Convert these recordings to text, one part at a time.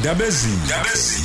ndabezi. Ndabezi.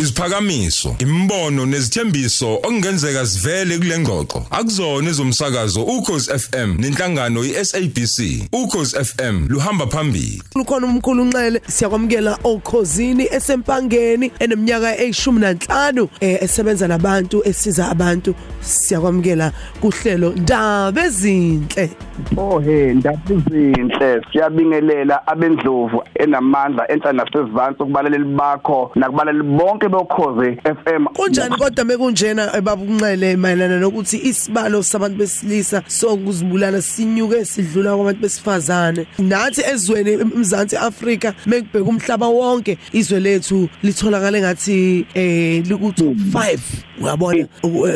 Isiphakamiso imbono nezithembiso okungenzeka sivele kule ngxoxo. Akuzona ezomsakazo ukhozi FM nenhlangano iSABC ukhozi FM luhamba phambili. Lukhona umkhulu unxele. Siyakwamukela okhosini esempangeni eneminyaka e15 eh esebenza nabantu esiza abantu. Siyakwamukela kuhlelo ndaba ezinhle Oh he ndabuzinhle. Siyabingelela abendlovu enamandla enhla nasesivansi ukubalalela bakho nakubalali bonke bokhoze FM kunjani kodwa mekunjena ebabukunxele mayelana nokuthi isibalo sabantu besilisa sokuzibulala sinyuke sidlula kwabantu besifazane? Nathi ezweni eMzansi Afrika mekubheka umhlaba wonke izwe lethu litholakala ngathi eh liku 5 uyabona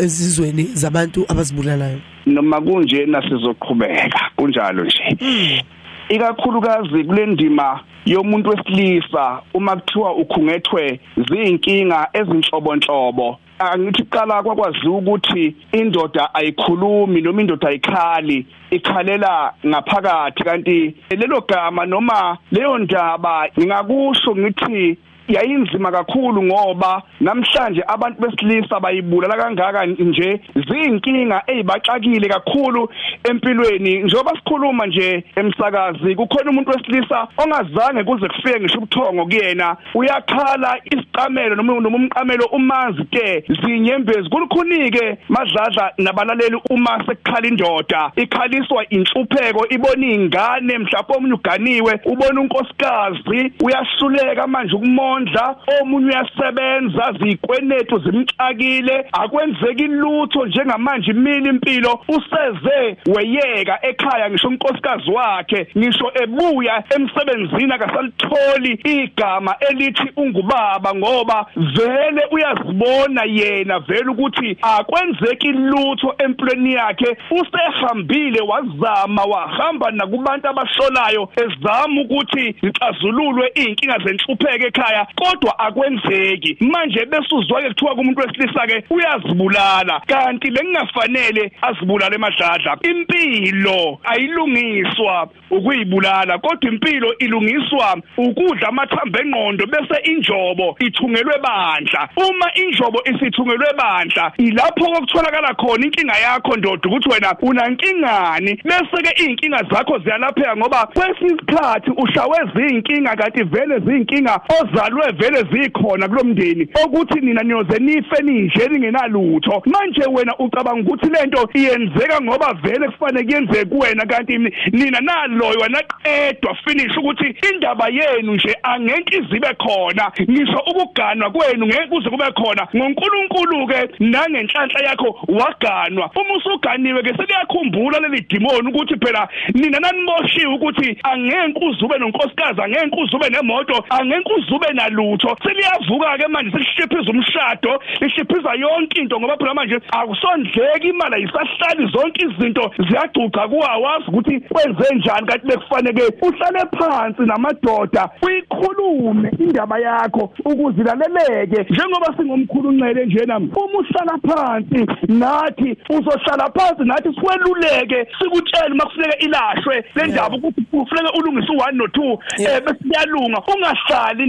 ezizweni zabantu abazibulalayo. Noma kunjena sizoqhubeka kunjalo nje. Ikakhulukazi kule ndima yomuntu wesilisa uma kuthiwa ukhungethwe zinkinga ezinhlobonhlobo angithi qala kwakwazi ukuthi indoda ayikhulumi noma indoda ayikhali ikhalela ngaphakathi. Kanti lelo gama noma leyo ndaba ngingakusho ngithi yayinzima kakhulu ngoba namhlanje abantu besilisa bayibulala kangaka nje zinkinga ezibaxakile kakhulu empilweni. Njengoba sikhuluma nje emsakazi kukhona umuntu wesilisa ongazange kuze kufike ngisho ubuthongo kuyena. Uyakhala isiqamelo noma umqamelo umanzi ke zinyembezi kulukhunike madladla nabalaleli uma sekukhala indoda. Ikhaliswa inhlupheko ibona ingane mhlawumbe omunye uganiwe ubona unkosikazi uyahluleka manje ukumona. Umondla omunye uyasebenza zikwenetu zimxakile akwenzeki lutho njengamanje imini impilo useze weyeka ekhaya ngisho unkosikazi wakhe ngisho ebuya emsebenzini akasalitholi igama elithi ungubaba ngoba vele uyazibona yena vele ukuthi akwenzeki lutho empilweni yakhe usehambile wazama wahamba nakubantu abahlolayo ezama ukuthi zixazululwe inkinga zenhlupheko ekhaya kodwa akwenzeki. Manje bese uzwake kuthiwa kumuntu wesilisa ke uyazibulala. Kanti bengingafanele azibulale emadladla impilo ayilungiswa ukuyibulala kodwa impilo ilungiswa ukudla amathambo engqondo bese injobo ithungelwe bandla. Uma injobo isithungelwe bandla ilapho kokutholakala khona inkinga yakho ndoda ukuthi wena unankingani bese ke inkinga zakho ziyalapheka ngoba kwesinye isikhathi ushawe zinkinga kanti vele zinkinga ozalwe vele zikhona kulomndeni ukuthi nina niyoze nife ninje ningenalutho. Manje wena ucabanga ukuthi lento iyenzeka ngoba vele kufanele kuyenzeke kuwena kanti nina naloywa naqedwa finish ukuthi indaba yenu nje angeke izibe khona. Ngisho ukuganwa kwenu ngeke kuze kube khona. ngoNkulunkulu ke nangenhlanhla yakho waganwa. Uma usuganiwe ke seliyakhumbula leli demon ukuthi phela nina nanimoshiwe ukuthi angeke uzube nonkosikazi angeke uzube nemoto angeke uzube nalutho seliyavuka ke manje selishiphiza umshado lishiphiza yonke into ngoba phela manje akusondleki imali ayisahlali zonke izinto ziyagcuca kuwawazi ukuthi kwenze njani kanti bekufanele uhlale phansi namadoda uyikhulume indaba yakho ukuzilaleleke njengoba singomkhulu unxele njena uma uhlala phansi nathi uzohlala phansi nathi sikweluleke sikutshele makufuneka ilashwe le ndaba ukuthi kufuneka ulungise u1 no2 eh bese kuyalunga ungahlali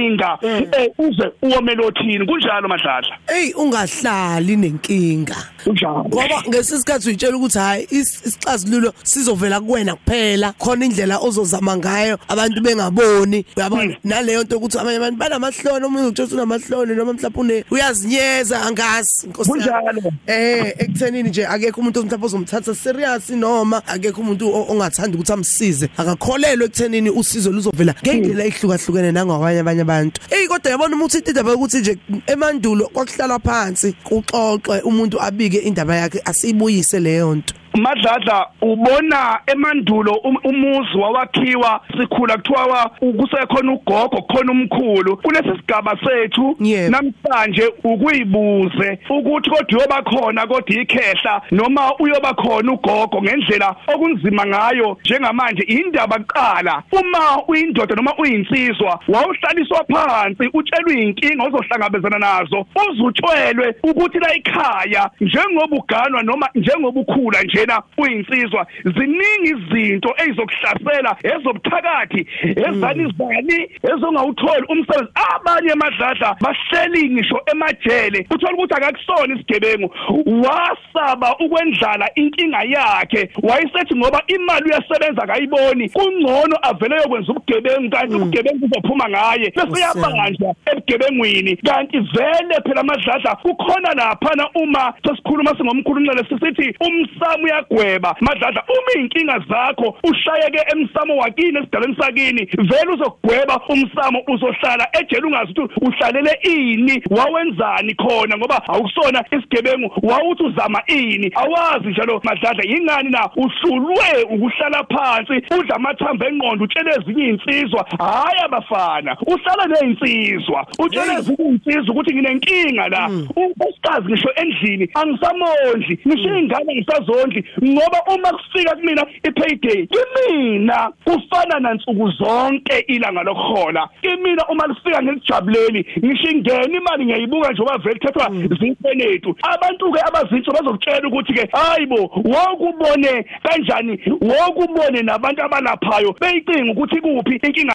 nenkinga eh uze uwomelothini kunjalo madladla? Hey ungahlali nenkinga. Kunjalo. Ngoba ngesisikhathi uyitshela ukuthi hayi isixazululo sizovela kuwena kuphela. Khona indlela ozozama ngayo abantu bengaboni. Uyabona naleyo nto ukuthi abanye abantu banamahloni omunye ukuthola unamahloni noma mhlawumbe uyazinyeza angazi inkosi kunjalo. Eh ekuthenini nje akekho umuntu mhlawumbe ozomthatha serious noma akekho umuntu ongathanda ukuthi amsize. Akakholelwe ekuthenini usizo luzovela ngendlela ehlukahlukene nangawanye abanye abantu. Hey kodwa yabona umuthi indaba ukuthi nje emandulo kwakuhlala phansi kuxoxwe umuntu abike indaba yakhe asiyibuyise leyo nto. Madladla ubona emandulo umuzi wawakhiwa sikhula kuthiwa kusekhona ugogo khona umkhulu. Kulesi sigaba sethu namhlanje ukuyibuze ukuthi kodwa uyoba khona kodwa ikhehla noma uyoba khona ugogo ngendlela okunzima ngayo njengamanje indaba kuqala. Uma uyindoda noma uyinsizwa wawuhlaliswa phansi utshelwe inkinga ozohlangabezana nazo uzutshelwe ukuthi la ekhaya njengoba uganwa noma njengoba ukhula nje ungena uyinsizwa ziningi izinto ezizokuhlasela ezobuthakathi ezanizani ezongawutholi umsebenzi. Abanye emadladla bahleli ngisho emajele. Uthola ukuthi akakusona isigebengu. Wasaba ukwendlala inkinga yakhe. Wayesethi ngoba imali uyasebenza akayiboni kungcono avele yokwenza ubugebengu kanti ubugebengu buzophuma ngaye. Bese yabanjwa ebugebengwini. Kanti vele phela amadladla kukhona laphana uma sesikhuluma singomkhulumela sisithi umsamo uyagweba. Madladla uma inkinga zakho ushayeke emsamo wakini esidalweni sakini vele uzogweba umsamo uzohlala. Ejele ungazi ukuthi uhlalele ini wawenzani khona? Ngoba awukusona isigebengu wawuthi uzama ini. Awazi njalo madladla yingani na? Uhlulwe ukuhlala phansi udla amathambo engqondo utshele ezinye insizwa hayi abafana uhlala nezinsizwa utshele ezinye insizwa ukuthi nginenkinga la. Unkosikazi ngisho endlini angisamondli. Ngisho ingane ngisazondli. Ngoba uma kufika kumina ipayday kimina kufana nansuku zonke ilanga lokuhola. Kimina uma lifika ngelijabuleli ngisho ingena imali ngiyayibuka nje ngoba vele kuthathwa zinsenethu abantu ke abazintsho bazokutshela ukuthi ke hayibo wokubone kanjani? Wokubone nabantu abalaphayo. Beyicinga ukuthi kuphi inkinga